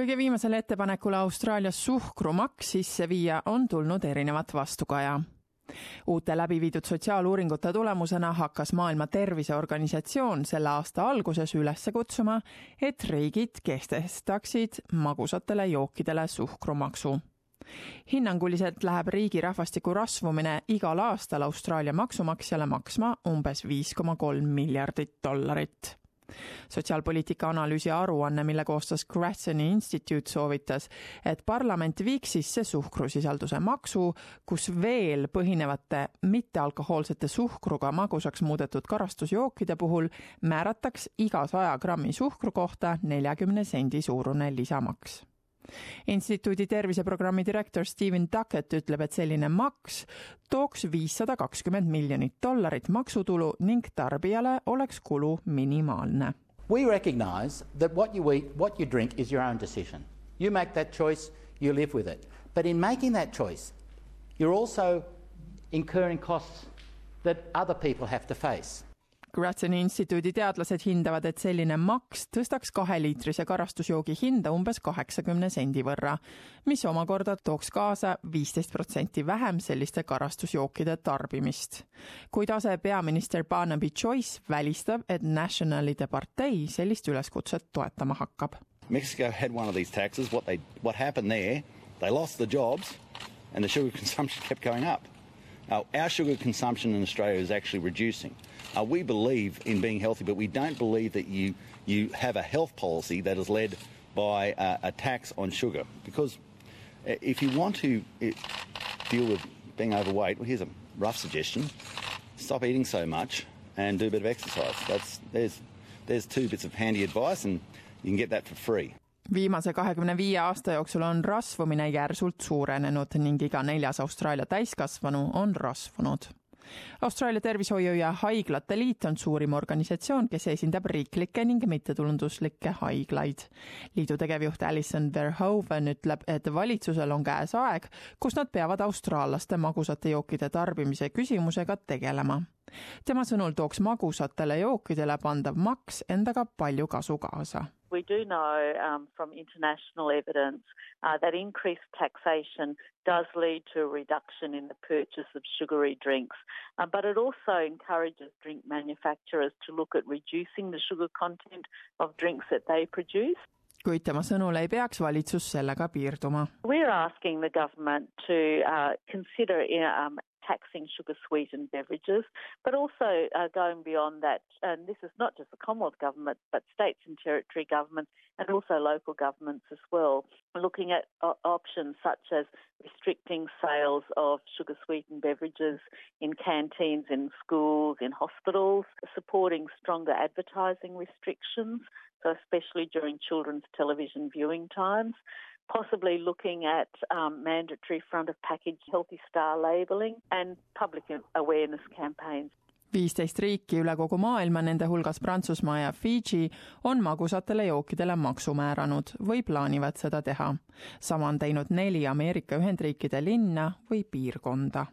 kõige viimasele ettepanekule Austraalias suhkrumaks sisse viia on tulnud erinevat vastukaja. Uute läbi viidud sotsiaaluuringute tulemusena hakkas Maailma Terviseorganisatsioon selle aasta alguses üles kutsuma, et riigid kehtestaksid magusatele jookidele suhkrumaksu. Hinnanguliselt läheb riigi rahvastiku rasvumine igal aastal Austraalia maksumaksjale maksma umbes viis koma kolm miljardit dollarit sotsiaalpoliitika analüüsi aruanne, mille koostas Grasseni Institute, soovitas, et parlament viiks sisse suhkrusisalduse maksu, kus veel põhinevate mittealkohoolsete suhkruga magusaks muudetud karastusjookide puhul määrataks iga saja grammi suhkru kohta neljakümne sendi suurune lisamaks instituudi terviseprogrammi direktor Steven Duckett ütleb, et selline maks tooks viissada kakskümmend miljonit dollarit maksutulu ning tarbijale oleks kulu minimaalne. We recognise that what you eat, what you drink is your own decision. You make that choice, you live with it. But in making that choice, you're also incurring costs that other people have to face. Gratseni instituudi teadlased hindavad, et selline maks tõstaks kaheliitrise karastusjoogi hinda umbes kaheksakümne sendi võrra, mis omakorda tooks kaasa viisteist protsenti vähem selliste karastusjookide tarbimist. kuid asepeaminister Barnaby Joyce välistab, et Nationalide partei sellist üleskutset toetama hakkab. Mexico had one of these taxes, what they, what happened there, they lost the jobs and the sugar consumption kept going up. Now, our sugar consumption in Australia is actually reducing. Uh, we believe in being healthy, but we don't believe that you, you have a health policy that is led by uh, a tax on sugar. Because uh, if you want to uh, deal with being overweight, well, here's a rough suggestion stop eating so much and do a bit of exercise. That's, there's, there's two bits of handy advice, and you can get that for free. Viimase kahekümne viie aasta jooksul on rasvumine järsult suurenenud ning iga neljas Austraalia täiskasvanu on rasvunud Austraalia Tervishoiu ja Haiglate Liit on suurim organisatsioon, kes esindab riiklikke ning mittetulunduslikke haiglaid. liidu tegevjuht Alison Verhoeven ütleb, et valitsusel on käes aeg, kus nad peavad austraallaste magusate jookide tarbimise küsimusega tegelema. tema sõnul tooks magusatele jookidele pandav maks endaga palju kasu kaasa We do know um, from international evidence uh, that increased taxation does lead to a reduction in the purchase of sugary drinks, uh, but it also encourages drink manufacturers to look at reducing the sugar content of drinks that they produce. kuid tema sõnul ei peaks valitsus sellega piirduma. We're asking the government to uh, consider um, taxing sugar sweetened beverages, but also uh, going beyond that. And this is not just the Commonwealth Government, but states and territory governments and also local governments as well, looking at uh, options such as restricting sales of sugar sweetened beverages in canteens, in schools, in hospitals, supporting stronger advertising restrictions, so especially during children's television viewing times possibly looking at um, mandatory front of package Healthy Star labelling and public awareness campaigns. viisteist riiki üle kogu maailma, nende hulgas Prantsusmaa ja Fidži, on magusatele jookidele maksu määranud või plaanivad seda teha. sama on teinud neli Ameerika Ühendriikide linna või piirkonda